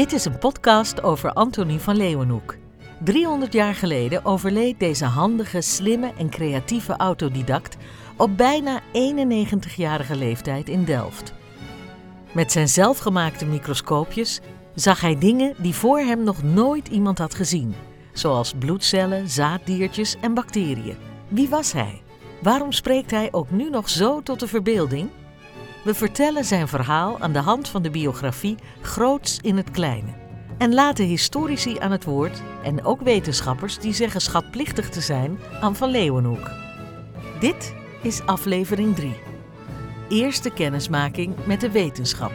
Dit is een podcast over Antonie van Leeuwenhoek. 300 jaar geleden overleed deze handige, slimme en creatieve autodidact op bijna 91-jarige leeftijd in Delft. Met zijn zelfgemaakte microscoopjes zag hij dingen die voor hem nog nooit iemand had gezien, zoals bloedcellen, zaaddiertjes en bacteriën. Wie was hij? Waarom spreekt hij ook nu nog zo tot de verbeelding? We vertellen zijn verhaal aan de hand van de biografie Groots in het Kleine. En laten historici aan het woord en ook wetenschappers die zeggen schatplichtig te zijn aan Van Leeuwenhoek. Dit is aflevering 3. Eerste kennismaking met de wetenschap.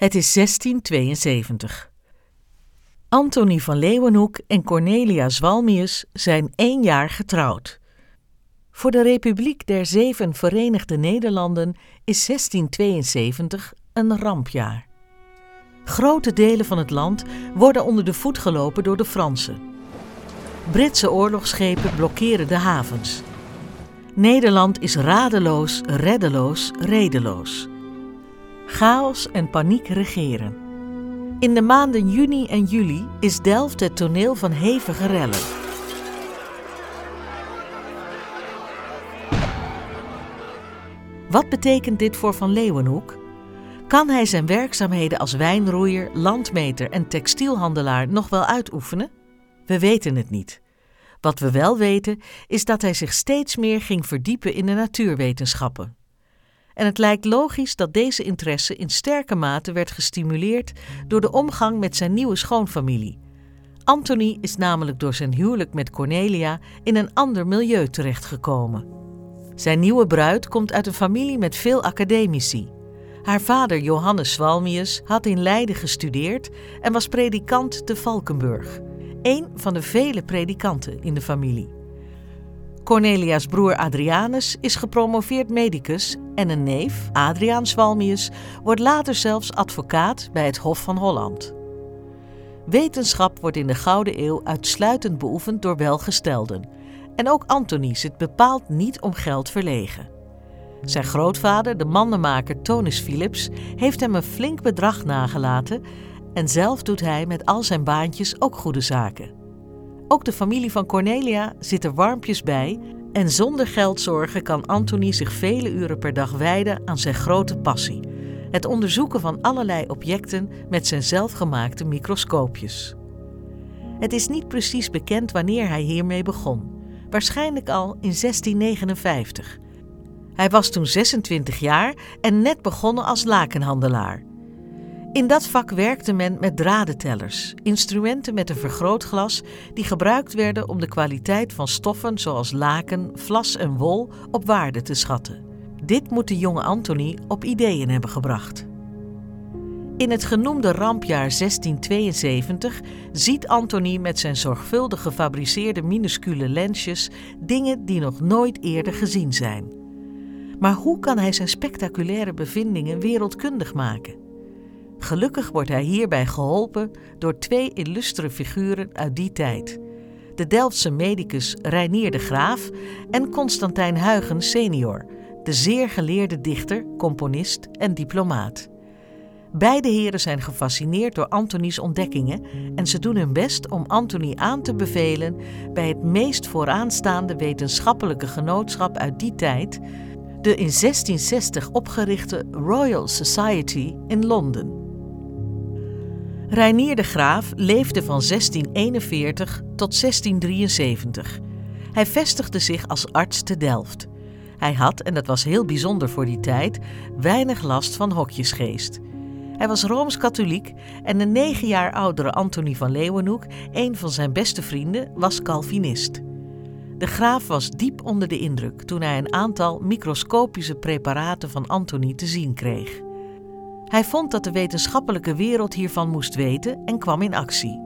Het is 1672. Antonie van Leeuwenhoek en Cornelia Zwalmius zijn één jaar getrouwd. Voor de Republiek der Zeven Verenigde Nederlanden is 1672 een rampjaar. Grote delen van het land worden onder de voet gelopen door de Fransen. Britse oorlogsschepen blokkeren de havens. Nederland is radeloos, reddeloos, redeloos. Chaos en paniek regeren. In de maanden juni en juli is Delft het toneel van hevige rellen. Wat betekent dit voor Van Leeuwenhoek? Kan hij zijn werkzaamheden als wijnroeier, landmeter en textielhandelaar nog wel uitoefenen? We weten het niet. Wat we wel weten is dat hij zich steeds meer ging verdiepen in de natuurwetenschappen. En het lijkt logisch dat deze interesse in sterke mate werd gestimuleerd door de omgang met zijn nieuwe schoonfamilie. Anthony is namelijk door zijn huwelijk met Cornelia in een ander milieu terechtgekomen. Zijn nieuwe bruid komt uit een familie met veel academici. Haar vader Johannes Swalmius had in Leiden gestudeerd en was predikant te Valkenburg, een van de vele predikanten in de familie. Cornelia's broer Adrianus is gepromoveerd medicus en een neef, Adriaan Swalmius, wordt later zelfs advocaat bij het Hof van Holland. Wetenschap wordt in de Gouden Eeuw uitsluitend beoefend door welgestelden. En ook Anthony zit bepaald niet om geld verlegen. Zijn grootvader, de mandenmaker Tonis Philips, heeft hem een flink bedrag nagelaten en zelf doet hij met al zijn baantjes ook goede zaken. Ook de familie van Cornelia zit er warmpjes bij en zonder geldzorgen kan Anthony zich vele uren per dag wijden aan zijn grote passie: het onderzoeken van allerlei objecten met zijn zelfgemaakte microscoopjes. Het is niet precies bekend wanneer hij hiermee begon, waarschijnlijk al in 1659. Hij was toen 26 jaar en net begonnen als lakenhandelaar. In dat vak werkte men met dradentellers, instrumenten met een vergrootglas die gebruikt werden om de kwaliteit van stoffen zoals laken, vlas en wol op waarde te schatten. Dit moet de jonge Anthony op ideeën hebben gebracht. In het genoemde rampjaar 1672 ziet Anthony met zijn zorgvuldig gefabriceerde minuscule lensjes dingen die nog nooit eerder gezien zijn. Maar hoe kan hij zijn spectaculaire bevindingen wereldkundig maken? Gelukkig wordt hij hierbij geholpen door twee illustere figuren uit die tijd. De Delftse medicus Reinier de Graaf en Constantijn Huygens senior, de zeer geleerde dichter, componist en diplomaat. Beide heren zijn gefascineerd door Antonies ontdekkingen en ze doen hun best om Antony aan te bevelen bij het meest vooraanstaande wetenschappelijke genootschap uit die tijd, de in 1660 opgerichte Royal Society in Londen. Reinier de Graaf leefde van 1641 tot 1673. Hij vestigde zich als arts te Delft. Hij had, en dat was heel bijzonder voor die tijd, weinig last van hokjesgeest. Hij was rooms-katholiek en de negen jaar oudere Antonie van Leeuwenhoek, een van zijn beste vrienden, was Calvinist. De graaf was diep onder de indruk toen hij een aantal microscopische preparaten van Antonie te zien kreeg. Hij vond dat de wetenschappelijke wereld hiervan moest weten en kwam in actie.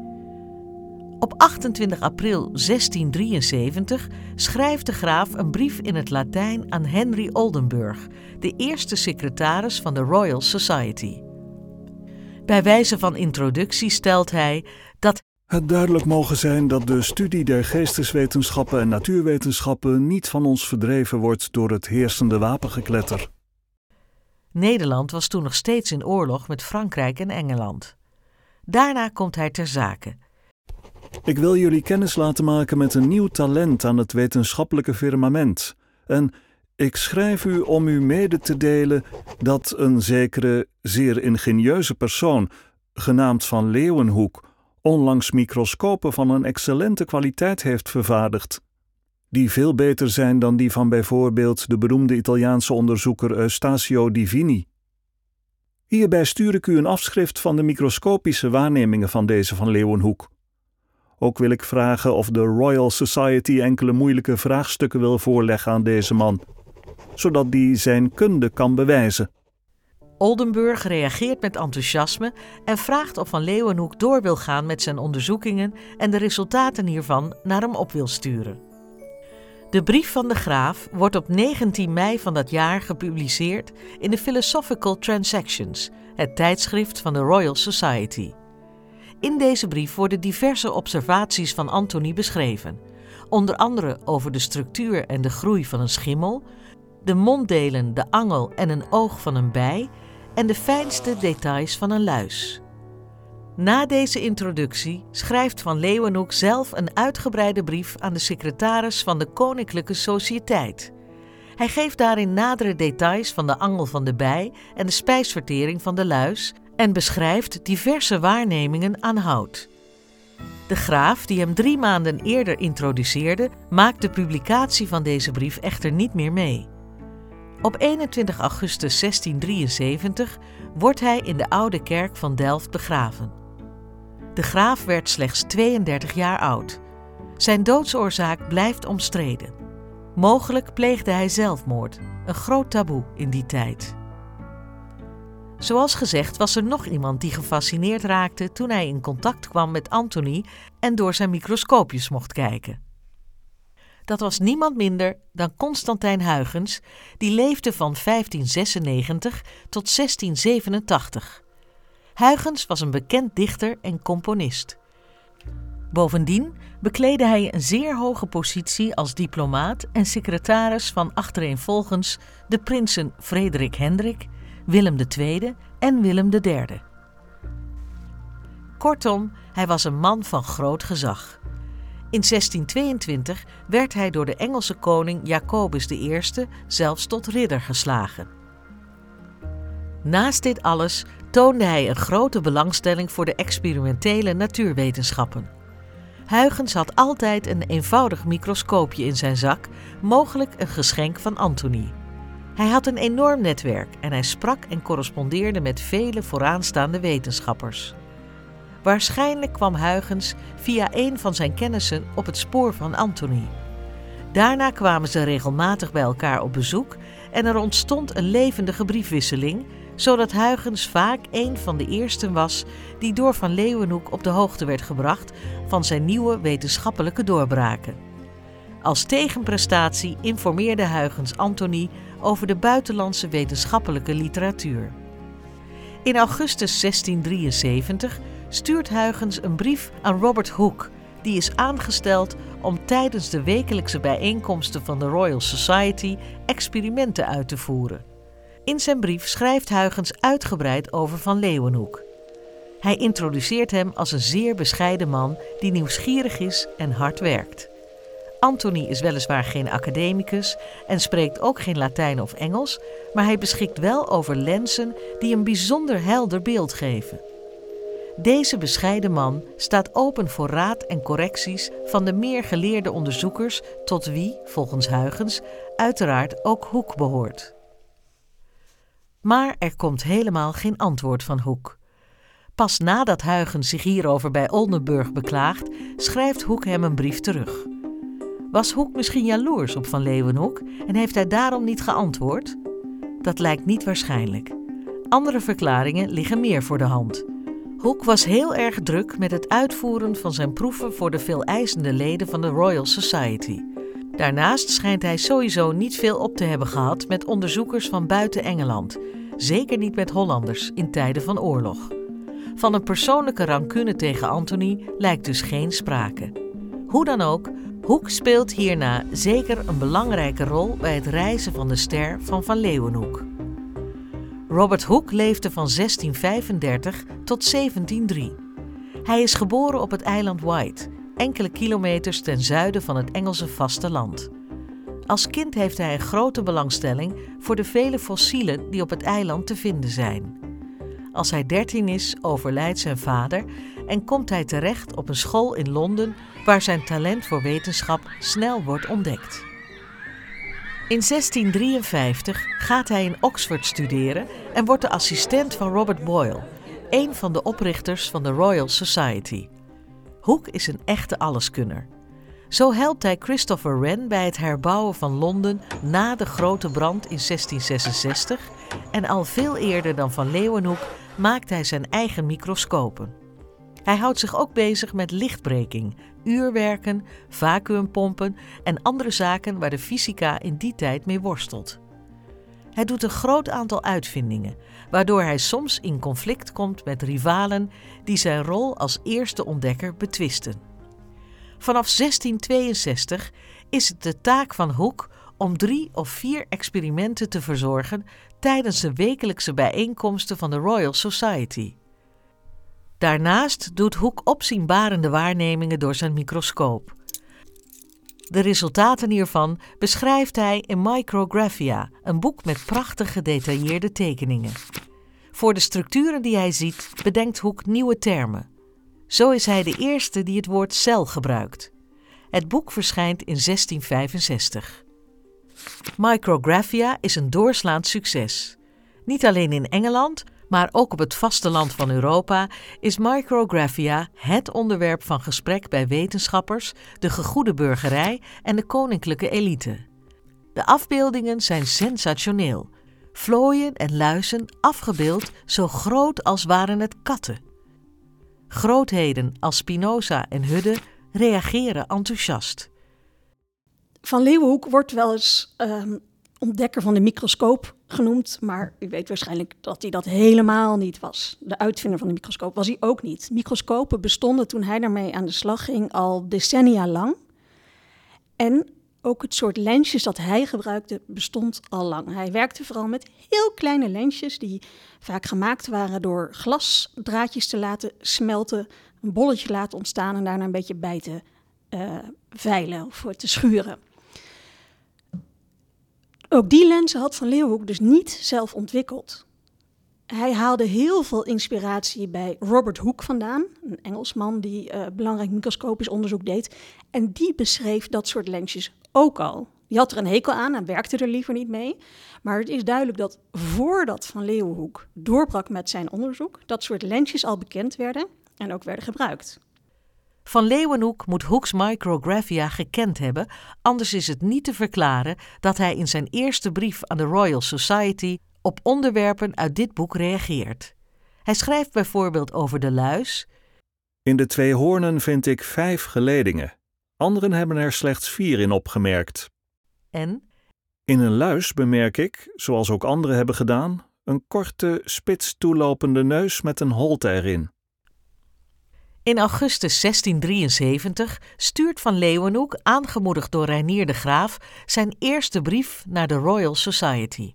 Op 28 april 1673 schrijft de graaf een brief in het Latijn aan Henry Oldenburg, de eerste secretaris van de Royal Society. Bij wijze van introductie stelt hij dat het duidelijk mogen zijn dat de studie der geesteswetenschappen en natuurwetenschappen niet van ons verdreven wordt door het heersende wapengekletter. Nederland was toen nog steeds in oorlog met Frankrijk en Engeland. Daarna komt hij ter zake. Ik wil jullie kennis laten maken met een nieuw talent aan het wetenschappelijke firmament. En ik schrijf u om u mede te delen dat een zekere, zeer ingenieuze persoon, genaamd Van Leeuwenhoek, onlangs microscopen van een excellente kwaliteit heeft vervaardigd, die veel beter zijn dan die van bijvoorbeeld de beroemde Italiaanse onderzoeker Eustacio Divini. Hierbij stuur ik u een afschrift van de microscopische waarnemingen van deze van Leeuwenhoek. Ook wil ik vragen of de Royal Society enkele moeilijke vraagstukken wil voorleggen aan deze man, zodat die zijn kunde kan bewijzen. Oldenburg reageert met enthousiasme en vraagt of Van Leeuwenhoek door wil gaan met zijn onderzoekingen en de resultaten hiervan naar hem op wil sturen. De brief van de graaf wordt op 19 mei van dat jaar gepubliceerd in de Philosophical Transactions, het tijdschrift van de Royal Society. In deze brief worden diverse observaties van Antony beschreven, onder andere over de structuur en de groei van een schimmel, de monddelen, de angel en een oog van een bij en de fijnste details van een luis. Na deze introductie schrijft Van Leeuwenhoek zelf een uitgebreide brief aan de secretaris van de Koninklijke Sociëteit. Hij geeft daarin nadere details van de angel van de bij en de spijsvertering van de luis en beschrijft diverse waarnemingen aan hout. De graaf, die hem drie maanden eerder introduceerde, maakt de publicatie van deze brief echter niet meer mee. Op 21 augustus 1673 wordt hij in de oude kerk van Delft begraven. De graaf werd slechts 32 jaar oud. Zijn doodsoorzaak blijft omstreden. Mogelijk pleegde hij zelfmoord, een groot taboe in die tijd. Zoals gezegd was er nog iemand die gefascineerd raakte toen hij in contact kwam met Antony en door zijn microscoopjes mocht kijken. Dat was niemand minder dan Constantijn Huygens, die leefde van 1596 tot 1687. Huygens was een bekend dichter en componist. Bovendien bekleedde hij een zeer hoge positie als diplomaat en secretaris van achtereenvolgens de prinsen Frederik Hendrik, Willem II en Willem III. Kortom, hij was een man van groot gezag. In 1622 werd hij door de Engelse koning Jacobus I zelfs tot ridder geslagen. Naast dit alles toonde hij een grote belangstelling voor de experimentele natuurwetenschappen. Huygens had altijd een eenvoudig microscoopje in zijn zak, mogelijk een geschenk van Antony. Hij had een enorm netwerk en hij sprak en correspondeerde met vele vooraanstaande wetenschappers. Waarschijnlijk kwam Huygens via een van zijn kennissen op het spoor van Antony. Daarna kwamen ze regelmatig bij elkaar op bezoek en er ontstond een levendige briefwisseling, zodat Huygens vaak een van de eersten was die door Van Leeuwenhoek op de hoogte werd gebracht van zijn nieuwe wetenschappelijke doorbraken. Als tegenprestatie informeerde Huygens Antony over de buitenlandse wetenschappelijke literatuur. In augustus 1673 stuurt Huygens een brief aan Robert Hooke, die is aangesteld om tijdens de wekelijkse bijeenkomsten van de Royal Society experimenten uit te voeren. In zijn brief schrijft Huygens uitgebreid over Van Leeuwenhoek. Hij introduceert hem als een zeer bescheiden man die nieuwsgierig is en hard werkt. Anthony is weliswaar geen academicus en spreekt ook geen Latijn of Engels, maar hij beschikt wel over lenzen die een bijzonder helder beeld geven. Deze bescheiden man staat open voor raad en correcties van de meer geleerde onderzoekers, tot wie, volgens Huygens, uiteraard ook Hoek behoort. Maar er komt helemaal geen antwoord van Hoek. Pas nadat Huygens zich hierover bij Oldenburg beklaagt, schrijft Hoek hem een brief terug. Was Hoek misschien jaloers op Van Leeuwenhoek en heeft hij daarom niet geantwoord? Dat lijkt niet waarschijnlijk. Andere verklaringen liggen meer voor de hand. Hooke was heel erg druk met het uitvoeren van zijn proeven voor de veel eisende leden van de Royal Society. Daarnaast schijnt hij sowieso niet veel op te hebben gehad met onderzoekers van buiten Engeland, zeker niet met Hollanders in tijden van oorlog. Van een persoonlijke rancune tegen Anthony lijkt dus geen sprake. Hoe dan ook, Hoek speelt hierna zeker een belangrijke rol bij het reizen van de ster van Van Leeuwenhoek. Robert Hooke leefde van 1635 tot 1703. Hij is geboren op het eiland White, enkele kilometers ten zuiden van het Engelse vasteland. Als kind heeft hij een grote belangstelling voor de vele fossielen die op het eiland te vinden zijn. Als hij 13 is, overlijdt zijn vader en komt hij terecht op een school in Londen waar zijn talent voor wetenschap snel wordt ontdekt. In 1653 gaat hij in Oxford studeren en wordt de assistent van Robert Boyle, een van de oprichters van de Royal Society. Hooke is een echte alleskunner. Zo helpt hij Christopher Wren bij het herbouwen van Londen na de grote brand in 1666 en al veel eerder dan van Leeuwenhoek maakt hij zijn eigen microscopen. Hij houdt zich ook bezig met lichtbreking, uurwerken, vacuümpompen en andere zaken waar de fysica in die tijd mee worstelt. Hij doet een groot aantal uitvindingen, waardoor hij soms in conflict komt met rivalen die zijn rol als eerste ontdekker betwisten. Vanaf 1662 is het de taak van Hooke om drie of vier experimenten te verzorgen tijdens de wekelijkse bijeenkomsten van de Royal Society. Daarnaast doet Hooke opzienbarende waarnemingen door zijn microscoop. De resultaten hiervan beschrijft hij in Micrographia, een boek met prachtig gedetailleerde tekeningen. Voor de structuren die hij ziet bedenkt Hooke nieuwe termen. Zo is hij de eerste die het woord cel gebruikt. Het boek verschijnt in 1665. Micrographia is een doorslaand succes. Niet alleen in Engeland, maar ook op het vasteland van Europa is micrographia het onderwerp van gesprek bij wetenschappers, de gegoede burgerij en de koninklijke elite. De afbeeldingen zijn sensationeel. Vlooien en luizen afgebeeld zo groot als waren het katten. Grootheden als Spinoza en Hudde reageren enthousiast. Van Leeuwenhoek wordt wel eens ehm, ontdekker van de microscoop genoemd, maar u weet waarschijnlijk dat hij dat helemaal niet was. De uitvinder van de microscoop was hij ook niet. Microscopen bestonden toen hij daarmee aan de slag ging al decennia lang. En ook het soort lensjes dat hij gebruikte bestond al lang. Hij werkte vooral met heel kleine lensjes die vaak gemaakt waren door glasdraadjes te laten smelten, een bolletje laten ontstaan en daarna een beetje bij te uh, veilen of te schuren. Ook die lenzen had Van Leeuwenhoek dus niet zelf ontwikkeld. Hij haalde heel veel inspiratie bij Robert Hooke vandaan, een Engelsman die uh, belangrijk microscopisch onderzoek deed. En die beschreef dat soort lensjes ook al. Die had er een hekel aan en werkte er liever niet mee. Maar het is duidelijk dat voordat Van Leeuwenhoek doorbrak met zijn onderzoek, dat soort lensjes al bekend werden en ook werden gebruikt. Van Leeuwenhoek moet Hoeks Micrographia gekend hebben, anders is het niet te verklaren dat hij in zijn eerste brief aan de Royal Society op onderwerpen uit dit boek reageert. Hij schrijft bijvoorbeeld over de luis. In de twee hoornen vind ik vijf geledingen. Anderen hebben er slechts vier in opgemerkt. En? In een luis bemerk ik, zoals ook anderen hebben gedaan, een korte, spits toelopende neus met een holte erin. In augustus 1673 stuurt Van Leeuwenhoek, aangemoedigd door Reinier de Graaf, zijn eerste brief naar de Royal Society.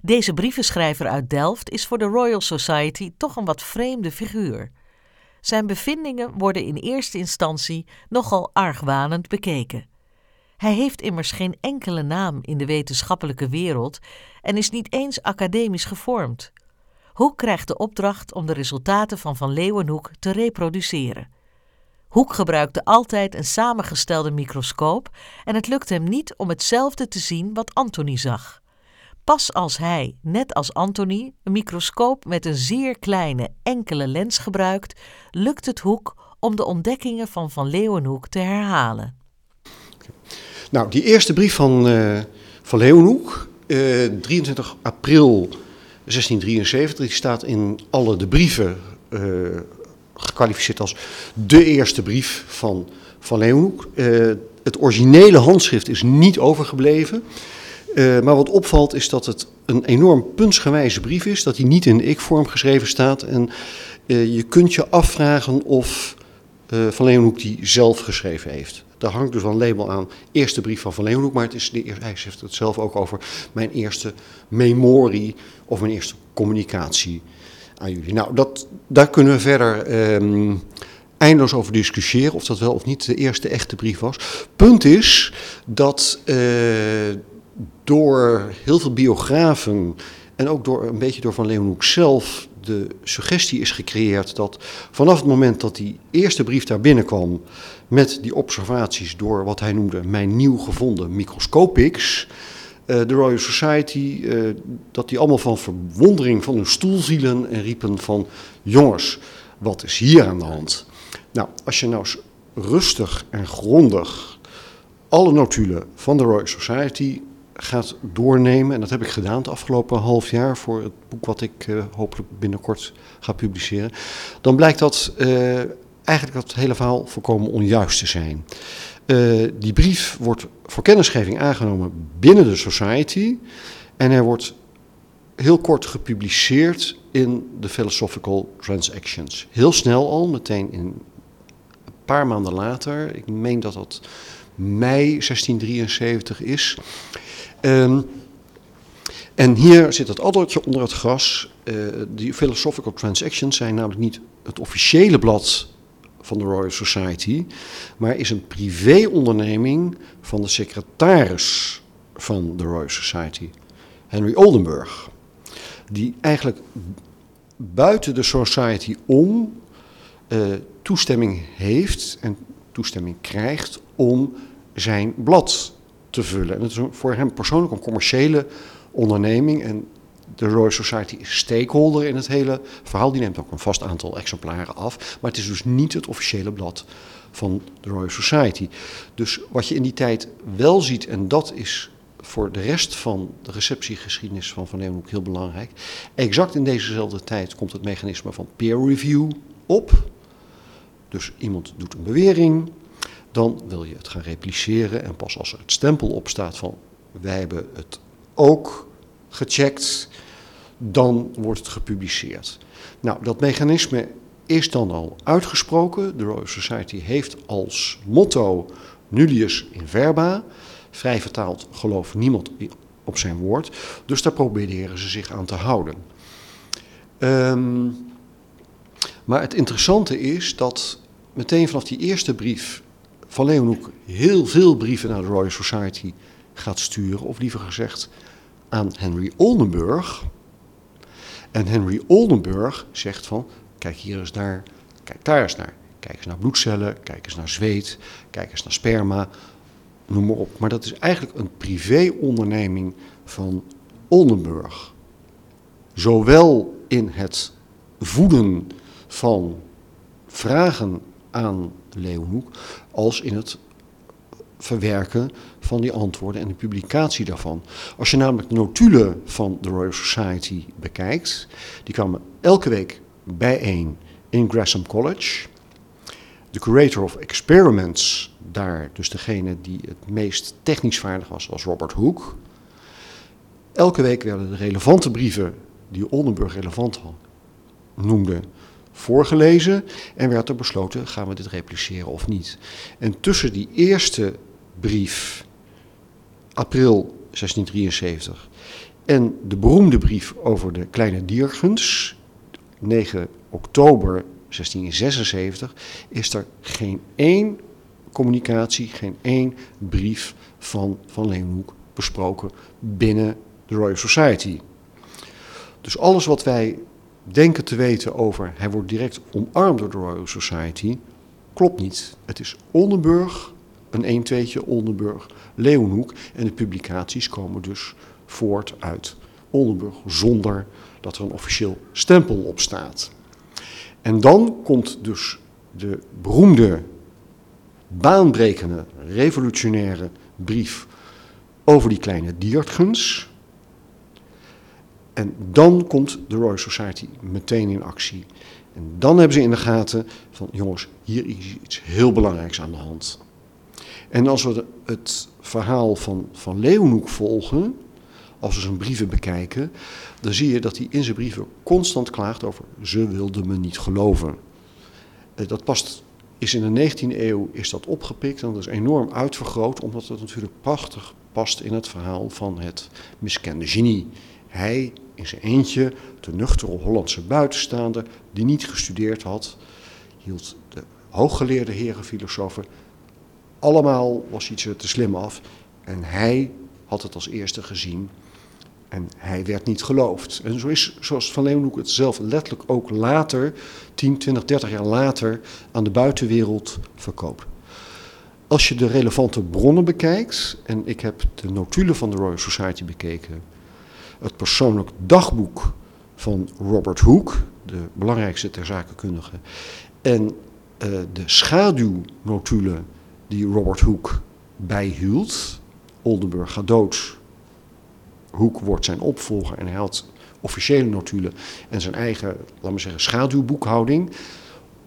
Deze brievenschrijver uit Delft is voor de Royal Society toch een wat vreemde figuur. Zijn bevindingen worden in eerste instantie nogal argwanend bekeken. Hij heeft immers geen enkele naam in de wetenschappelijke wereld en is niet eens academisch gevormd. Hoek krijgt de opdracht om de resultaten van Van Leeuwenhoek te reproduceren. Hoek gebruikte altijd een samengestelde microscoop en het lukte hem niet om hetzelfde te zien wat Anthony zag. Pas als hij, net als Anthony, een microscoop met een zeer kleine enkele lens gebruikt, lukt het Hoek om de ontdekkingen van Van Leeuwenhoek te herhalen. Nou, die eerste brief van uh, Van Leeuwenhoek, uh, 23 april 1673 staat in alle de brieven gekwalificeerd als de eerste brief van, van Leeuwenhoek. het originele handschrift is niet overgebleven. maar wat opvalt is dat het een enorm puntsgewijze brief is, dat hij niet in ik-vorm geschreven staat. En je kunt je afvragen of Van Leeuwenhoek die zelf geschreven heeft. Daar hangt dus wel een label aan. Eerste brief van Van Leeuwenhoek, maar het is de, hij heeft het zelf ook over mijn eerste memorie of mijn eerste communicatie aan jullie. Nou, dat, daar kunnen we verder um, eindeloos over discussiëren of dat wel of niet de eerste echte brief was. Punt is dat uh, door heel veel biografen en ook door, een beetje door Van Leeuwenhoek zelf de suggestie is gecreëerd dat vanaf het moment dat die eerste brief daar binnenkwam met die observaties door wat hij noemde mijn nieuw gevonden microscopics, uh, de Royal Society, uh, dat die allemaal van verwondering van hun stoel zielen en riepen van jongens, wat is hier aan de hand? Nou, als je nou rustig en grondig alle notulen van de Royal Society gaat doornemen. En dat heb ik gedaan het afgelopen half jaar voor het boek wat ik uh, hopelijk binnenkort ga publiceren. Dan blijkt dat uh, eigenlijk dat hele verhaal volkomen onjuist te zijn. Uh, die brief wordt voor kennisgeving aangenomen binnen de Society. En hij wordt heel kort gepubliceerd in de Philosophical Transactions. Heel snel al, meteen in een paar maanden later. Ik meen dat dat mei 1673 is. Um, en hier zit het addertje onder het gras. Uh, die Philosophical Transactions zijn namelijk niet het officiële blad van de Royal Society, maar is een privéonderneming van de secretaris van de Royal Society, Henry Oldenburg. Die eigenlijk buiten de Society om uh, toestemming heeft en toestemming krijgt om zijn blad te vullen. En het is voor hem persoonlijk een commerciële onderneming. En de Royal Society is stakeholder in het hele verhaal. Die neemt ook een vast aantal exemplaren af. Maar het is dus niet het officiële blad van de Royal Society. Dus wat je in die tijd wel ziet, en dat is voor de rest van de receptiegeschiedenis van Van Leeuwenhoek heel belangrijk. Exact in dezezelfde tijd komt het mechanisme van peer review op. Dus iemand doet een bewering, dan wil je het gaan repliceren en pas als er het stempel op staat van wij hebben het ook gecheckt, dan wordt het gepubliceerd. Nou, dat mechanisme is dan al uitgesproken. De Royal Society heeft als motto nullius in verba, vrij vertaald geloof niemand op zijn woord. Dus daar proberen ze zich aan te houden. Um, maar het interessante is dat meteen vanaf die eerste brief van Leeuwenhoek heel veel brieven naar de Royal Society gaat sturen, of liever gezegd aan Henry Oldenburg. En Henry Oldenburg zegt van, kijk hier eens naar, kijk daar eens naar. Kijk eens naar bloedcellen, kijk eens naar zweet, kijk eens naar sperma, noem maar op. Maar dat is eigenlijk een privéonderneming van Oldenburg. Zowel in het voeden van vragen aan Leeuwenhoek als in het verwerken van die antwoorden en de publicatie daarvan. Als je namelijk de notulen van de Royal Society bekijkt, die kwamen elke week bijeen in Gresham College. De curator of experiments, daar dus degene die het meest technisch vaardig was, was Robert Hooke. Elke week werden de relevante brieven die Oldenburg relevant noemde, voorgelezen en werd er besloten, gaan we dit repliceren of niet. En tussen die eerste brief, april 1673, en de beroemde brief over de kleine diergens, 9 oktober 1676, is er geen één communicatie, geen één brief van Van Leeuwenhoek besproken binnen de Royal Society. Dus alles wat wij denken te weten over hij wordt direct omarmd door de Royal Society, klopt niet. Het is Oldenburg, een 1 2 Oldenburg, Leeuwenhoek en de publicaties komen dus voort uit Oldenburg zonder dat er een officieel stempel op staat. En dan komt dus de beroemde, baanbrekende, revolutionaire brief over die kleine diertgens, en dan komt de Royal Society meteen in actie. En dan hebben ze in de gaten van jongens, hier is iets heel belangrijks aan de hand. En als we het verhaal van, van Leeuwenhoek volgen, als we zijn brieven bekijken, dan zie je dat hij in zijn brieven constant klaagt over ze wilden me niet geloven. Eh, dat past, is in de 19e eeuw is dat opgepikt en dat is enorm uitvergroot, omdat het natuurlijk prachtig past in het verhaal van het miskende genie. Hij in zijn eentje, de nuchtere Hollandse buitenstaander, die niet gestudeerd had, hield de hooggeleerde heren filosofen, allemaal was iets te slim af. En hij had het als eerste gezien en hij werd niet geloofd. En zo is, zoals Van Leeuwenhoek het zelf letterlijk ook later, 10, 20, 30 jaar later, aan de buitenwereld verkoopt. Als je de relevante bronnen bekijkt, en ik heb de notulen van de Royal Society bekeken, het persoonlijk dagboek van Robert Hooke, de belangrijkste ter zakenkundige, en uh, de schaduwnotulen die Robert Hooke bijhield. Oldenburg gaat dood. Hooke wordt zijn opvolger en hij had officiële notulen en zijn eigen, laten we zeggen, schaduwboekhouding.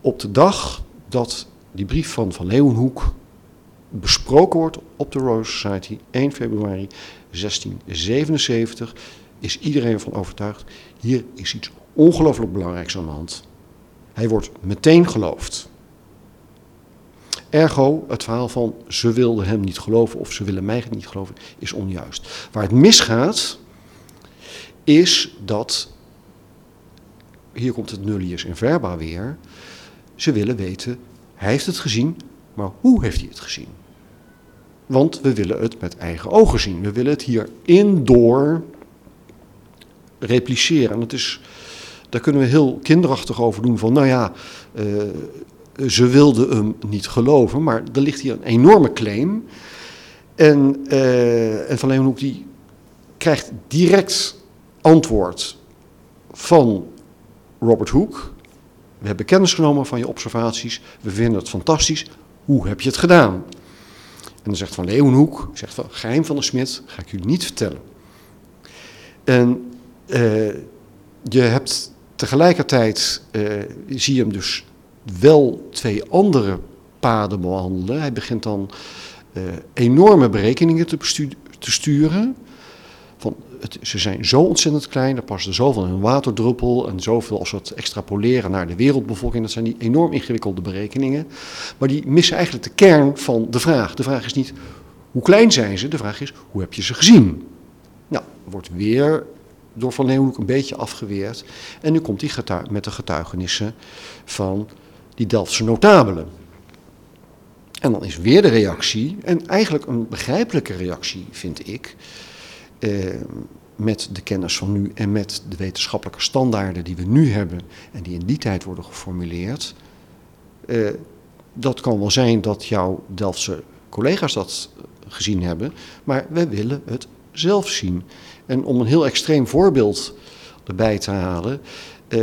Op de dag dat die brief van Van Leeuwenhoek besproken wordt op de Royal Society, 1 februari 1677, is iedereen ervan overtuigd, hier is iets ongelooflijk belangrijks aan de hand. Hij wordt meteen geloofd. Ergo, het verhaal van ze wilden hem niet geloven of ze willen mij niet geloven, is onjuist. Waar het misgaat, is dat, hier komt het nullius in verba weer, ze willen weten, hij heeft het gezien, maar hoe heeft hij het gezien? Want we willen het met eigen ogen zien. We willen het hier indoor repliceren. En dat is, daar kunnen we heel kinderachtig over doen van, nou ja, uh, ze wilden hem niet geloven, maar er ligt hier een enorme claim. En, uh, en Van Leeuwenhoek die krijgt direct antwoord van Robert Hooke. We hebben kennis genomen van je observaties, we vinden het fantastisch. Hoe heb je het gedaan? En dan zegt Van Leeuwenhoek, zegt van, geheim van de smid ga ik jullie niet vertellen. En uh, je hebt tegelijkertijd, uh, zie je hem dus wel twee andere paden behandelen. Hij begint dan uh, enorme berekeningen te, te sturen. Van het, ze zijn zo ontzettend klein, er past er zoveel in een waterdruppel en zoveel als we het extrapoleren naar de wereldbevolking. Dat zijn die enorm ingewikkelde berekeningen. Maar die missen eigenlijk de kern van de vraag. De vraag is niet hoe klein zijn ze, de vraag is hoe heb je ze gezien? Nou, wordt weer door Van Leeuwenhoek een beetje afgeweerd. En nu komt hij met de getuigenissen van die Delftse notabelen. En dan is weer de reactie, en eigenlijk een begrijpelijke reactie vind ik, eh, met de kennis van nu en met de wetenschappelijke standaarden die we nu hebben en die in die tijd worden geformuleerd. Eh, dat kan wel zijn dat jouw Delftse collega's dat gezien hebben, maar we willen het zelf zien. En om een heel extreem voorbeeld erbij te halen, eh,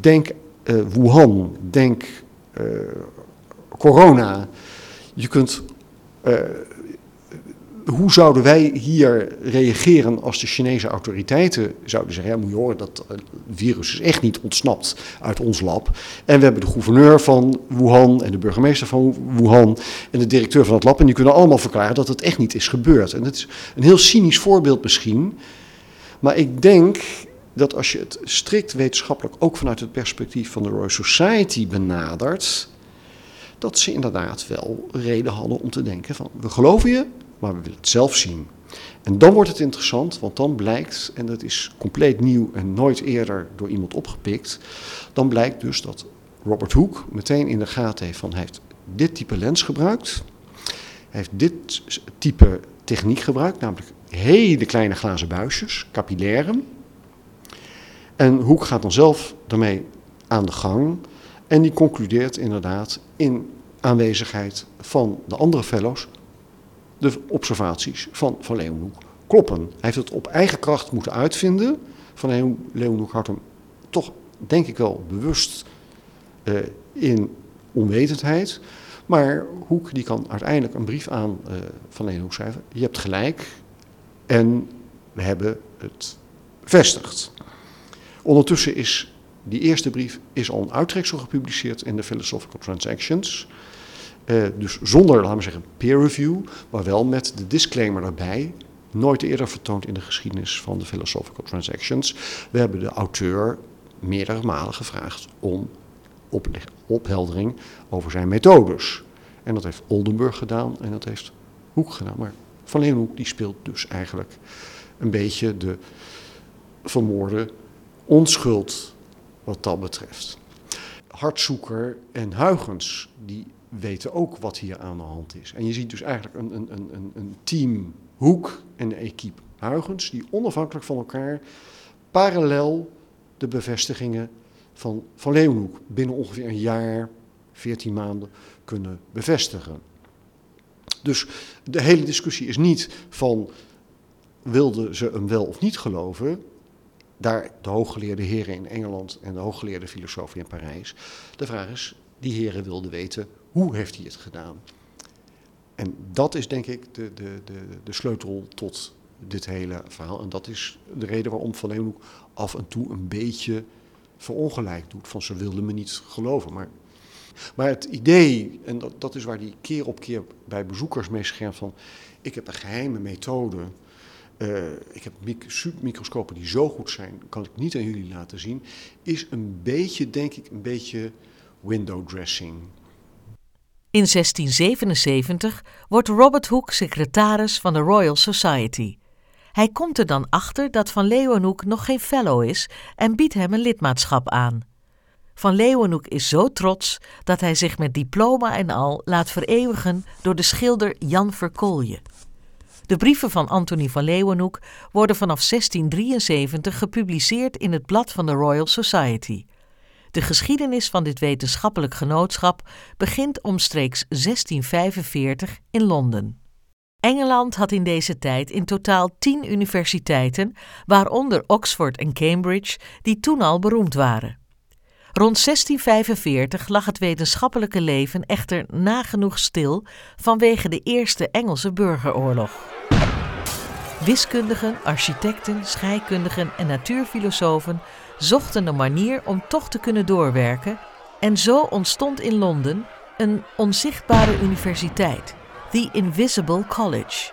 denk uh, Wuhan, denk uh, corona. Je kunt. Hoe zouden wij hier reageren als de Chinese autoriteiten zouden zeggen: ja, moet je horen, dat virus is echt niet ontsnapt uit ons lab. En we hebben de gouverneur van Wuhan en de burgemeester van Wuhan en de directeur van het lab. En die kunnen allemaal verklaren dat het echt niet is gebeurd. En het is een heel cynisch voorbeeld misschien. Maar ik denk dat als je het strikt wetenschappelijk ook vanuit het perspectief van de Royal Society benadert, dat ze inderdaad wel reden hadden om te denken van we geloven je, maar we willen het zelf zien. En dan wordt het interessant, want dan blijkt, en dat is compleet nieuw en nooit eerder door iemand opgepikt, dan blijkt dus dat Robert Hooke meteen in de gaten heeft van hij heeft dit type lens gebruikt, hij heeft dit type techniek gebruikt, namelijk hele kleine glazen buisjes, capillairen. En Hoek gaat dan zelf daarmee aan de gang en die concludeert inderdaad in aanwezigheid van de andere fellows de observaties van Van Leeuwenhoek kloppen. Hij heeft het op eigen kracht moeten uitvinden. Van Leeuwenhoek houdt hem toch, denk ik wel, bewust uh, in onwetendheid. Maar Hoek die kan uiteindelijk een brief aan uh, Van Leeuwenhoek schrijven. Je hebt gelijk en we hebben het vestigd. Ondertussen is Die eerste brief is al een uittreksel gepubliceerd in de Philosophical Transactions. Uh, dus zonder, laten we zeggen, peer review, maar wel met de disclaimer erbij. Nooit eerder vertoond in de geschiedenis van de Philosophical Transactions. We hebben de auteur meerdere malen gevraagd om opheldering over zijn methodes. En dat heeft Oldenburg gedaan en dat heeft Hoek gedaan. Maar Van Leeuwenhoek die speelt dus eigenlijk een beetje de vermoorde onschuld wat dat betreft. Hartzoeker en Huygens, die weten ook wat hier aan de hand is. En je ziet dus eigenlijk een, een, een, een team Hoek en equipe Huygens, die onafhankelijk van elkaar parallel de bevestigingen van Van Leeuwenhoek binnen ongeveer een jaar, 14 maanden kunnen bevestigen. Dus de hele discussie is niet van wilden ze hem wel of niet geloven. Daar de hooggeleerde heren in Engeland en de hooggeleerde filosofen in Parijs. De vraag is, die heren wilden weten, hoe heeft hij het gedaan? En dat is denk ik de, de, de, de sleutel tot dit hele verhaal. En dat is de reden waarom Van Leeuwenhoek af en toe een beetje verongelijk doet. Van ze wilden me niet geloven. Maar, maar het idee, en dat, dat is waar die keer op keer bij bezoekers mee schermt van... ik heb een geheime methode... Uh, ik heb microscopen die zo goed zijn, kan ik niet aan jullie laten zien. Is een beetje, denk ik, een beetje window dressing. In 1677 wordt Robert Hooke secretaris van de Royal Society. Hij komt er dan achter dat Van Leeuwenhoek nog geen fellow is en biedt hem een lidmaatschap aan. Van Leeuwenhoek is zo trots dat hij zich met diploma en al laat vereeuwigen door de schilder Jan Verkolje. De brieven van Anthony van Leeuwenhoek worden vanaf 1673 gepubliceerd in het blad van de Royal Society. De geschiedenis van dit wetenschappelijk genootschap begint omstreeks 1645 in Londen. Engeland had in deze tijd in totaal tien universiteiten, waaronder Oxford en Cambridge, die toen al beroemd waren. Rond 1645 lag het wetenschappelijke leven echter nagenoeg stil vanwege de Eerste Engelse Burgeroorlog. Wiskundigen, architecten, scheikundigen en natuurfilosofen zochten een manier om toch te kunnen doorwerken en zo ontstond in Londen een onzichtbare universiteit The Invisible College.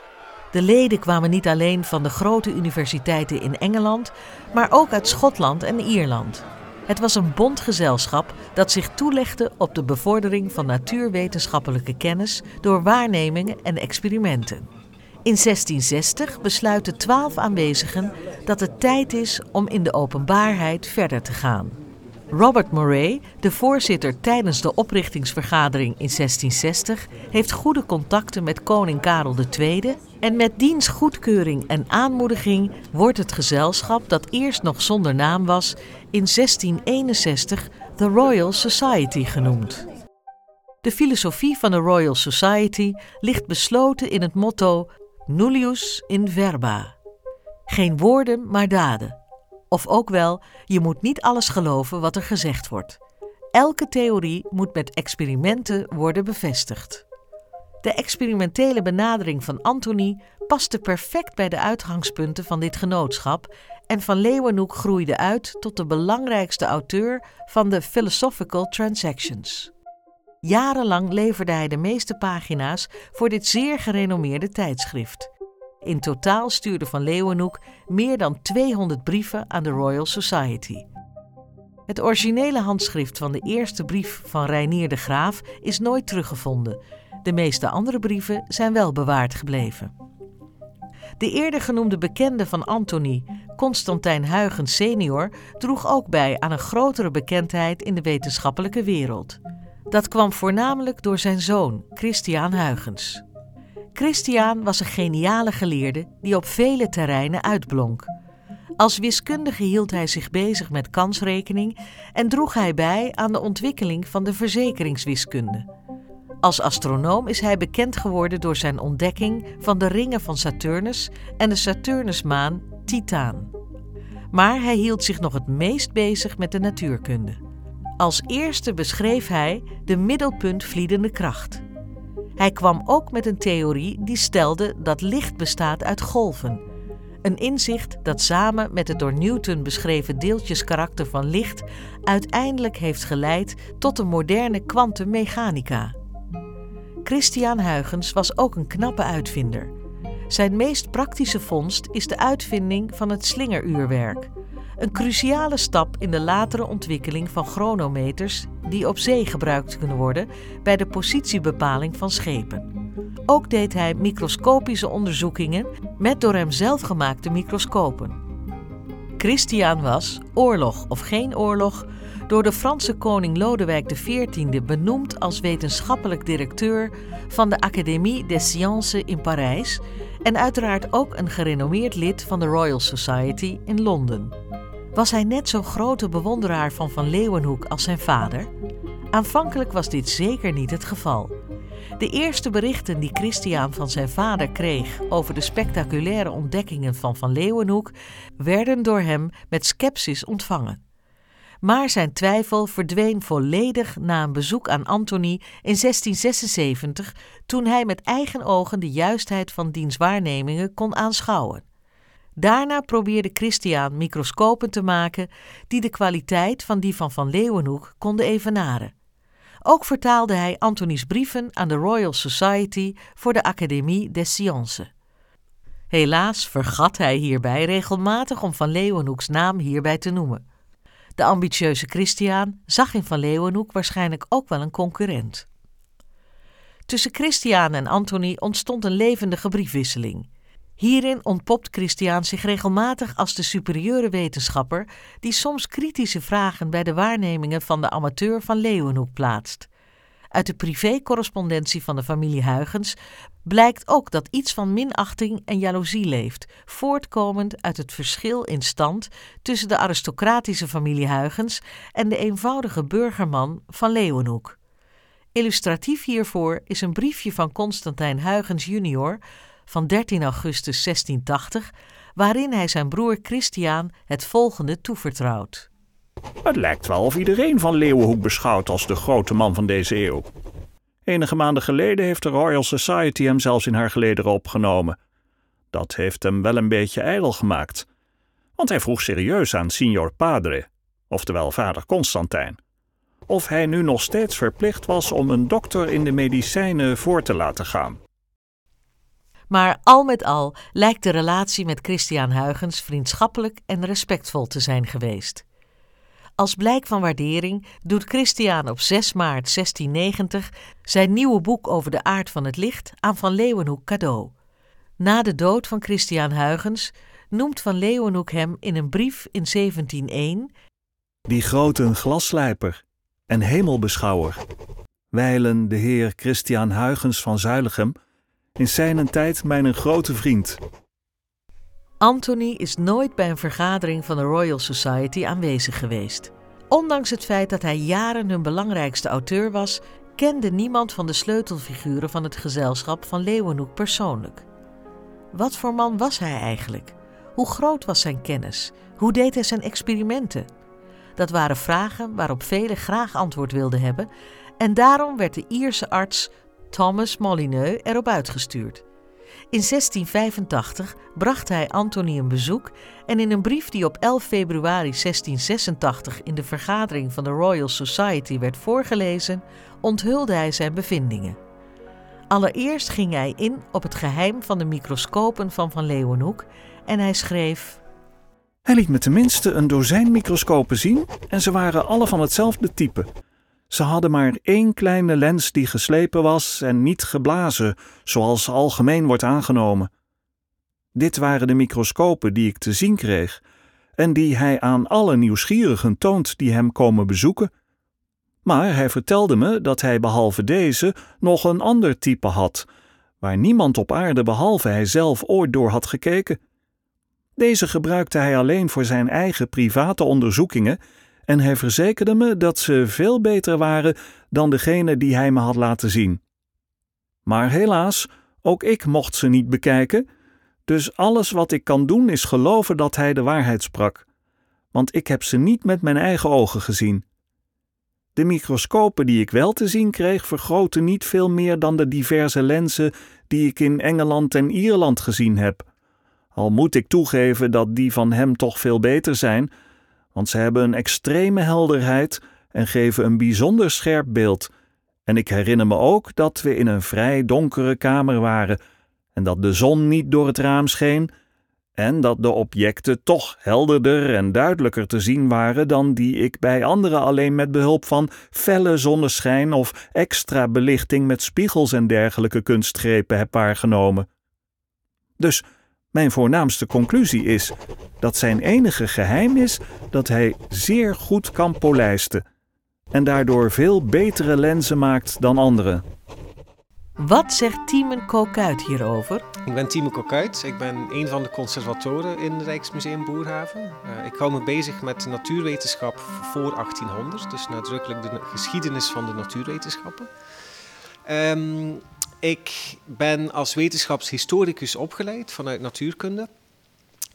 De leden kwamen niet alleen van de grote universiteiten in Engeland, maar ook uit Schotland en Ierland. Het was een bondgezelschap dat zich toelegde op de bevordering van natuurwetenschappelijke kennis door waarnemingen en experimenten. In 1660 besluiten twaalf aanwezigen dat het tijd is om in de openbaarheid verder te gaan. Robert Moray, de voorzitter tijdens de oprichtingsvergadering in 1660, heeft goede contacten met koning Karel II en met diens goedkeuring en aanmoediging wordt het gezelschap, dat eerst nog zonder naam was, in 1661 de Royal Society genoemd. De filosofie van de Royal Society ligt besloten in het motto Nullius in verba. Geen woorden, maar daden. Of ook wel, je moet niet alles geloven wat er gezegd wordt. Elke theorie moet met experimenten worden bevestigd. De experimentele benadering van Anthony paste perfect bij de uitgangspunten van dit genootschap en Van Leeuwenhoek groeide uit tot de belangrijkste auteur van de Philosophical Transactions. Jarenlang leverde hij de meeste pagina's voor dit zeer gerenommeerde tijdschrift. In totaal stuurde Van Leeuwenhoek meer dan 200 brieven aan de Royal Society. Het originele handschrift van de eerste brief van Reinier de Graaf is nooit teruggevonden. De meeste andere brieven zijn wel bewaard gebleven. De eerder genoemde bekende van Antony, Constantijn Huygens senior, droeg ook bij aan een grotere bekendheid in de wetenschappelijke wereld. Dat kwam voornamelijk door zijn zoon, Christiaan Huygens. Christian was een geniale geleerde die op vele terreinen uitblonk. Als wiskundige hield hij zich bezig met kansrekening en droeg hij bij aan de ontwikkeling van de verzekeringswiskunde. Als astronoom is hij bekend geworden door zijn ontdekking van de ringen van Saturnus en de Saturnusmaan Titaan. Maar hij hield zich nog het meest bezig met de natuurkunde. Als eerste beschreef hij de middelpuntvliedende kracht. Hij kwam ook met een theorie die stelde dat licht bestaat uit golven. Een inzicht dat samen met het door Newton beschreven deeltjeskarakter van licht uiteindelijk heeft geleid tot de moderne kwantummechanica. Christian Huygens was ook een knappe uitvinder. Zijn meest praktische vondst is de uitvinding van het slingeruurwerk. Een cruciale stap in de latere ontwikkeling van chronometers die op zee gebruikt kunnen worden bij de positiebepaling van schepen. Ook deed hij microscopische onderzoekingen met door hem zelf gemaakte microscopen. Christian was, oorlog of geen oorlog, door de Franse koning Lodewijk XIV benoemd als wetenschappelijk directeur van de Académie des Sciences in Parijs en uiteraard ook een gerenommeerd lid van de Royal Society in Londen. Was hij net zo'n grote bewonderaar van Van Leeuwenhoek als zijn vader? Aanvankelijk was dit zeker niet het geval. De eerste berichten die Christian van zijn vader kreeg over de spectaculaire ontdekkingen van Van Leeuwenhoek werden door hem met scepsis ontvangen. Maar zijn twijfel verdween volledig na een bezoek aan Antony in 1676, toen hij met eigen ogen de juistheid van diens waarnemingen kon aanschouwen. Daarna probeerde Christian microscopen te maken die de kwaliteit van die van Van Leeuwenhoek konden evenaren. Ook vertaalde hij Antonies brieven aan de Royal Society voor de Académie des Sciences. Helaas vergat hij hierbij regelmatig om Van Leeuwenhoeks naam hierbij te noemen. De ambitieuze Christian zag in Van Leeuwenhoek waarschijnlijk ook wel een concurrent. Tussen Christian en Antony ontstond een levendige briefwisseling. Hierin ontpopt Christian zich regelmatig als de superieure wetenschapper die soms kritische vragen bij de waarnemingen van de amateur van Leeuwenhoek plaatst. Uit de privécorrespondentie van de familie Huygens blijkt ook dat iets van minachting en jaloezie leeft, voortkomend uit het verschil in stand tussen de aristocratische familie Huygens en de eenvoudige burgerman van Leeuwenhoek. Illustratief hiervoor is een briefje van Constantijn Huygens junior van 13 augustus 1680, waarin hij zijn broer Christiaan het volgende toevertrouwt. Het lijkt wel of iedereen van Leeuwenhoek beschouwt als de grote man van deze eeuw. Enige maanden geleden heeft de Royal Society hem zelfs in haar gelederen opgenomen. Dat heeft hem wel een beetje ijdel gemaakt, want hij vroeg serieus aan Signor Padre, oftewel vader Constantijn, of hij nu nog steeds verplicht was om een dokter in de medicijnen voor te laten gaan. Maar al met al lijkt de relatie met Christian Huygens vriendschappelijk en respectvol te zijn geweest. Als blijk van waardering doet Christian op 6 maart 1690 zijn nieuwe boek over de aard van het licht aan Van Leeuwenhoek cadeau. Na de dood van Christian Huygens noemt Van Leeuwenhoek hem in een brief in 1701 die grote glasslijper en hemelbeschouwer, wijlen de heer Christian Huygens van Zuilichem, in zijn tijd mijn grote vriend. Anthony is nooit bij een vergadering van de Royal Society aanwezig geweest. Ondanks het feit dat hij jaren hun belangrijkste auteur was, kende niemand van de sleutelfiguren van het gezelschap van Leeuwenhoek persoonlijk. Wat voor man was hij eigenlijk? Hoe groot was zijn kennis? Hoe deed hij zijn experimenten? Dat waren vragen waarop velen graag antwoord wilden hebben, en daarom werd de Ierse arts Thomas Molyneux erop uitgestuurd. In 1685 bracht hij Antony een bezoek en in een brief die op 11 februari 1686 in de vergadering van de Royal Society werd voorgelezen, onthulde hij zijn bevindingen. Allereerst ging hij in op het geheim van de microscopen van Van Leeuwenhoek en hij schreef: Hij liet me tenminste een dozijn microscopen zien en ze waren alle van hetzelfde type. Ze hadden maar één kleine lens die geslepen was en niet geblazen, zoals algemeen wordt aangenomen. Dit waren de microscopen die ik te zien kreeg en die hij aan alle nieuwsgierigen toont die hem komen bezoeken. Maar hij vertelde me dat hij behalve deze nog een ander type had, waar niemand op aarde behalve hij zelf ooit door had gekeken. Deze gebruikte hij alleen voor zijn eigen private onderzoekingen en hij verzekerde me dat ze veel beter waren dan degene die hij me had laten zien. Maar helaas, ook ik mocht ze niet bekijken, dus alles wat ik kan doen is geloven dat hij de waarheid sprak, want ik heb ze niet met mijn eigen ogen gezien. De microscopen die ik wel te zien kreeg vergroten niet veel meer dan de diverse lenzen die ik in Engeland en Ierland gezien heb. Al moet ik toegeven dat die van hem toch veel beter zijn, want ze hebben een extreme helderheid en geven een bijzonder scherp beeld. En ik herinner me ook dat we in een vrij donkere kamer waren en dat de zon niet door het raam scheen en dat de objecten toch helderder en duidelijker te zien waren dan die ik bij anderen alleen met behulp van felle zonneschijn of extra belichting met spiegels en dergelijke kunstgrepen heb waargenomen. Dus mijn voornaamste conclusie is dat zijn enige geheim is dat hij zeer goed kan polijsten en daardoor veel betere lenzen maakt dan anderen. Wat zegt Tiemen Kokuit hierover? Ik ben Timo Kokuit. Ik ben een van de conservatoren in het Rijksmuseum Boerhaven. Uh, ik hou me bezig met natuurwetenschap voor 1800, dus nadrukkelijk de geschiedenis van de natuurwetenschappen. Um, ik ben als wetenschapshistoricus opgeleid vanuit natuurkunde.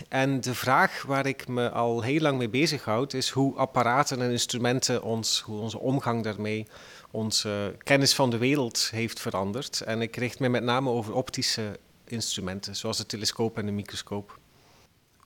En de vraag waar ik me al heel lang mee bezighoud is hoe apparaten en instrumenten ons, hoe onze omgang daarmee, onze kennis van de wereld heeft veranderd. En ik richt me met name over optische instrumenten, zoals de telescoop en de microscoop.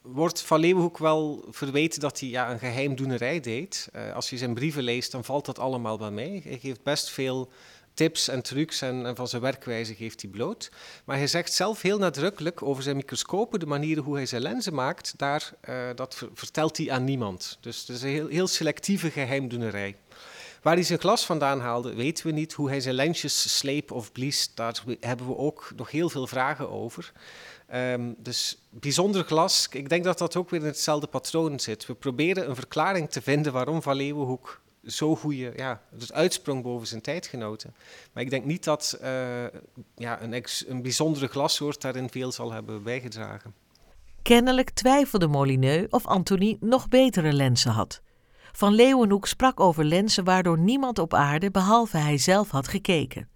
Wordt Van Leeuwenhoek wel verweten dat hij ja, een geheimdoenerij deed? Uh, als je zijn brieven leest, dan valt dat allemaal wel mee. Hij geeft best veel tips en trucs en, van zijn werkwijze geeft hij bloot. Maar hij zegt zelf heel nadrukkelijk over zijn microscopen, de manieren hoe hij zijn lenzen maakt, daar, uh, dat vertelt hij aan niemand. Dus het is een heel, heel selectieve geheimdoenerij. Waar hij zijn glas vandaan haalde, weten we niet. Hoe hij zijn lensjes sleep of blies, daar hebben we ook nog heel veel vragen over. Um, dus bijzonder glas, ik denk dat dat ook weer in hetzelfde patroon zit. We proberen een verklaring te vinden waarom Van Leeuwenhoek zo goede, ja, dus uitsprong boven zijn tijdgenoten. Maar ik denk niet dat uh, ja, een, ex, een bijzondere glassoort daarin veel zal hebben bijgedragen. Kennelijk twijfelde Molineux of Anthony nog betere lenzen had. Van Leeuwenhoek sprak over lenzen waardoor niemand op aarde behalve hij zelf had gekeken.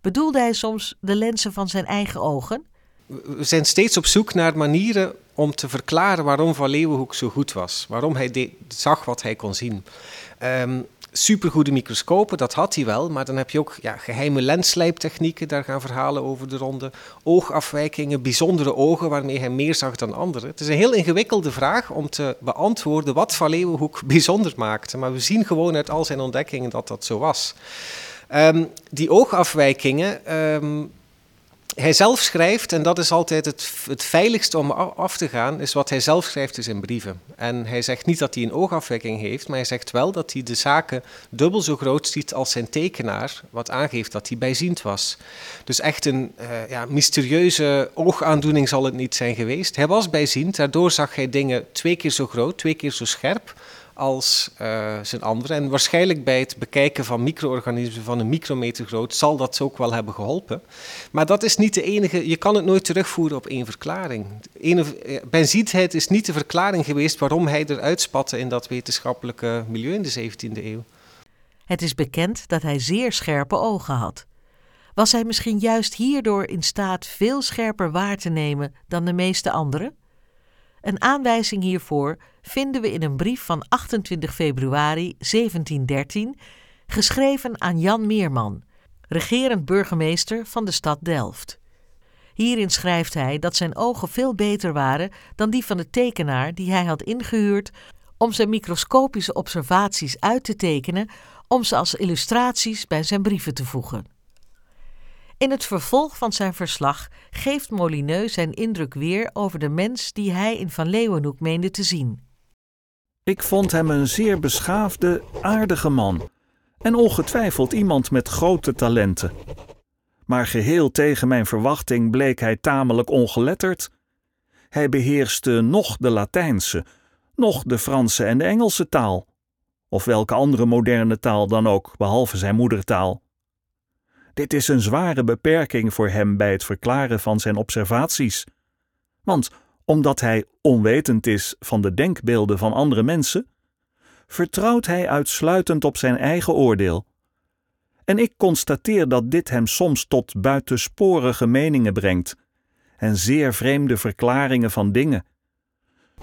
Bedoelde hij soms de lenzen van zijn eigen ogen? We zijn steeds op zoek naar manieren om te verklaren waarom Van Leeuwenhoek zo goed was. Waarom hij zag wat hij kon zien. Um, supergoede microscopen, dat had hij wel, maar dan heb je ook ja, geheime lensslijptechnieken, daar gaan verhalen over de ronde. Oogafwijkingen, bijzondere ogen waarmee hij meer zag dan anderen. Het is een heel ingewikkelde vraag om te beantwoorden wat Van Leeuwenhoek bijzonder maakte, maar we zien gewoon uit al zijn ontdekkingen dat dat zo was. Um, die oogafwijkingen, um, hij zelf schrijft, en dat is altijd het, het veiligste om af te gaan, is wat hij zelf schrijft in zijn brieven. En hij zegt niet dat hij een oogafwekking heeft, maar hij zegt wel dat hij de zaken dubbel zo groot ziet als zijn tekenaar, wat aangeeft dat hij bijziend was. Dus echt een uh, ja, mysterieuze oogaandoening zal het niet zijn geweest. Hij was bijziend, daardoor zag hij dingen twee keer zo groot, twee keer zo scherp als uh, zijn andere. En waarschijnlijk bij het bekijken van micro-organismen van een micrometer groot zal dat ook wel hebben geholpen. Maar dat is niet de enige, je kan het nooit terugvoeren op één verklaring. Eh, benziendheid is niet de verklaring geweest waarom hij eruit spatte in dat wetenschappelijke milieu in de 17e eeuw. Het is bekend dat hij zeer scherpe ogen had. Was hij misschien juist hierdoor in staat veel scherper waar te nemen dan de meeste anderen? Een aanwijzing hiervoor vinden we in een brief van 28 februari 1713, geschreven aan Jan Meerman, regerend burgemeester van de stad Delft. Hierin schrijft hij dat zijn ogen veel beter waren dan die van de tekenaar die hij had ingehuurd om zijn microscopische observaties uit te tekenen om ze als illustraties bij zijn brieven te voegen. In het vervolg van zijn verslag geeft Molineux zijn indruk weer over de mens die hij in Van Leeuwenhoek meende te zien. Ik vond hem een zeer beschaafde, aardige man en ongetwijfeld iemand met grote talenten. Maar geheel tegen mijn verwachting bleek hij tamelijk ongeletterd. Hij beheerste nog de Latijnse, nog de Franse en de Engelse taal, of welke andere moderne taal dan ook, behalve zijn moedertaal. Dit is een zware beperking voor hem bij het verklaren van zijn observaties. Want omdat hij onwetend is van de denkbeelden van andere mensen, vertrouwt hij uitsluitend op zijn eigen oordeel. En ik constateer dat dit hem soms tot buitensporige meningen brengt en zeer vreemde verklaringen van dingen,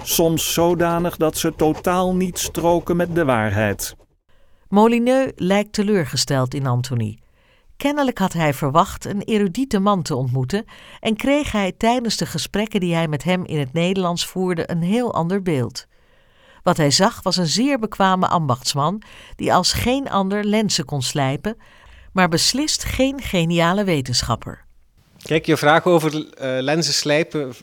soms zodanig dat ze totaal niet stroken met de waarheid. Molineux lijkt teleurgesteld in Anthony Kennelijk had hij verwacht een erudite man te ontmoeten en kreeg hij tijdens de gesprekken die hij met hem in het Nederlands voerde een heel ander beeld. Wat hij zag was een zeer bekwame ambachtsman die als geen ander lenzen kon slijpen, maar beslist geen geniale wetenschapper. Kijk, je vraag over uh, lenzen slijpen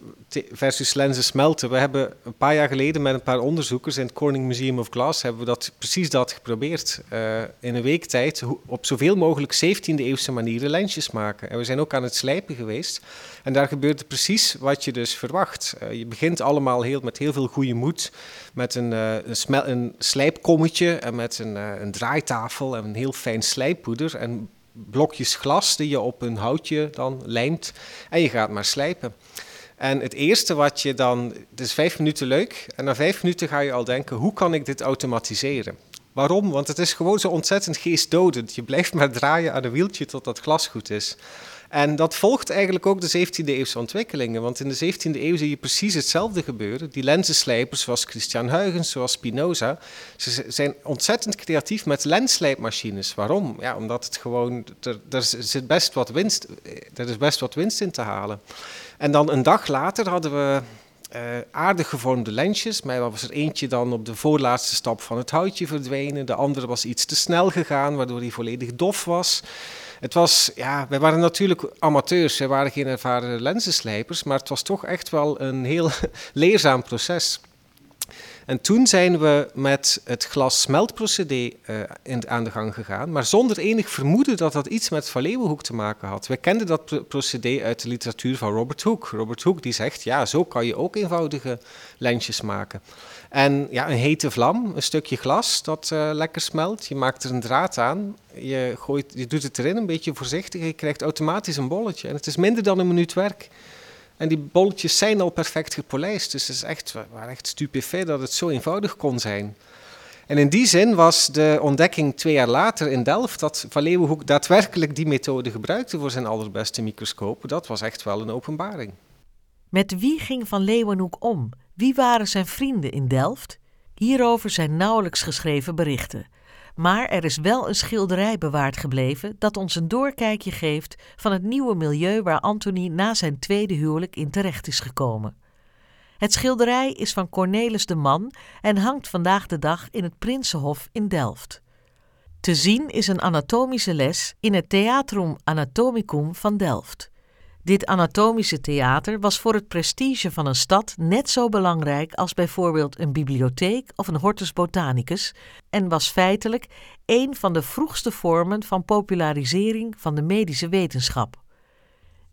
versus lenzen smelten. We hebben een paar jaar geleden met een paar onderzoekers in het Corning Museum of Glass hebben we dat, precies dat geprobeerd. Uh, in een week tijd op zoveel mogelijk 17e eeuwse manieren lensjes maken. En we zijn ook aan het slijpen geweest. En daar gebeurde precies wat je dus verwacht. Uh, je begint allemaal heel, met heel veel goede moed. Met een, een, smel, een slijpkommetje en met een, een draaitafel en een heel fijn slijppoeder. En blokjes glas die je op een houtje dan lijmt en je gaat maar slijpen. En het eerste wat je dan, het is vijf minuten leuk en na vijf minuten ga je al denken, hoe kan ik dit automatiseren? Waarom? Want het is gewoon zo ontzettend geestdodend. Je blijft maar draaien aan een wieltje tot dat glas goed is. En dat volgt eigenlijk ook de 17e eeuwse ontwikkelingen. Want in de 17e eeuw zie je precies hetzelfde gebeuren. Die lensenslijpers zoals Christian Huygens, zoals Spinoza, ze zijn ontzettend creatief met lensslijpmachines. Waarom? Ja, omdat het gewoon, er, zit best wat winst, er is best wat winst in te halen. En dan een dag later hadden we uh, aardig gevormde lensjes. Maar was er eentje dan op de voorlaatste stap van het houtje verdwenen. De andere was iets te snel gegaan, waardoor hij volledig dof was. Het was, ja, wij waren natuurlijk amateurs, wij waren geen ervaren lensenslijpers, maar het was toch echt wel een heel leerzaam proces. En toen zijn we met het glas-smeltprocedé uh, aan de gang gegaan, maar zonder enig vermoeden dat dat iets met Van te maken had. We kenden dat procedé uit de literatuur van Robert Hooke. Robert Hooke die zegt, ja, zo kan je ook eenvoudige lensjes maken. En ja, een hete vlam, een stukje glas dat uh, lekker smelt. Je maakt er een draad aan, je, gooit, je doet het erin een beetje voorzichtig je krijgt automatisch een bolletje. En het is minder dan een minuut werk. En die bolletjes zijn al perfect gepolijst. Dus het is echt, echt stupefait dat het zo eenvoudig kon zijn. En in die zin was de ontdekking twee jaar later in Delft dat Van Leeuwenhoek daadwerkelijk die methode gebruikte voor zijn allerbeste microscoop. Dat was echt wel een openbaring. Met wie ging Van Leeuwenhoek om? Wie waren zijn vrienden in Delft? Hierover zijn nauwelijks geschreven berichten. Maar er is wel een schilderij bewaard gebleven dat ons een doorkijkje geeft van het nieuwe milieu waar Anthony na zijn tweede huwelijk in terecht is gekomen. Het schilderij is van Cornelis de Man en hangt vandaag de dag in het Prinsenhof in Delft. Te zien is een anatomische les in het Theatrum Anatomicum van Delft. Dit anatomische theater was voor het prestige van een stad net zo belangrijk als bijvoorbeeld een bibliotheek of een hortus botanicus en was feitelijk een van de vroegste vormen van popularisering van de medische wetenschap.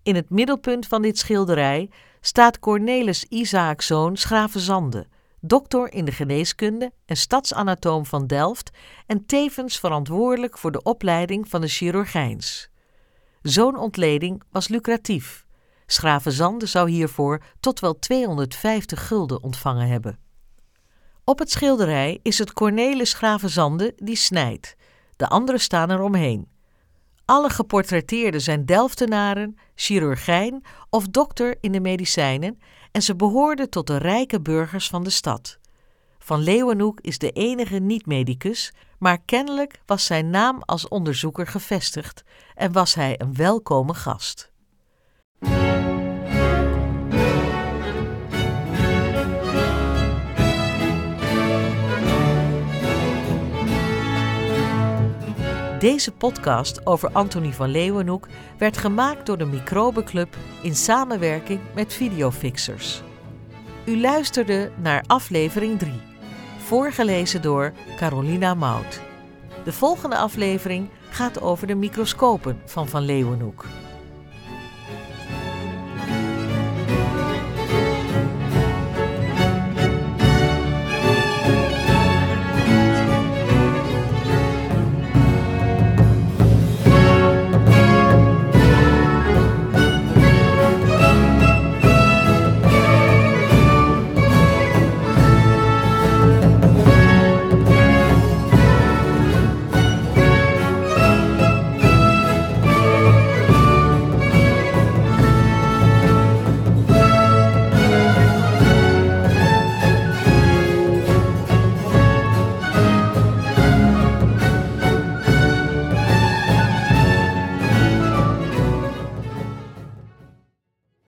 In het middelpunt van dit schilderij staat Cornelis Isaaczoon Schravenzande, doctor in de geneeskunde en stadsanatoom van Delft en tevens verantwoordelijk voor de opleiding van de chirurgijns. Zo'n ontleding was lucratief. Schravenzande zou hiervoor tot wel 250 gulden ontvangen hebben. Op het schilderij is het Cornelis Schravenzande die snijdt. De anderen staan er omheen. Alle geportretteerden zijn Delftenaren, chirurgijn of dokter in de medicijnen en ze behoorden tot de rijke burgers van de stad. Van Leeuwenhoek is de enige niet-medicus, maar kennelijk was zijn naam als onderzoeker gevestigd en was hij een welkome gast. Deze podcast over Antonie van Leeuwenhoek werd gemaakt door de Microbenclub in samenwerking met Videofixers. U luisterde naar aflevering 3, voorgelezen door Carolina Mout. De volgende aflevering gaat over de microscopen van Van Leeuwenhoek.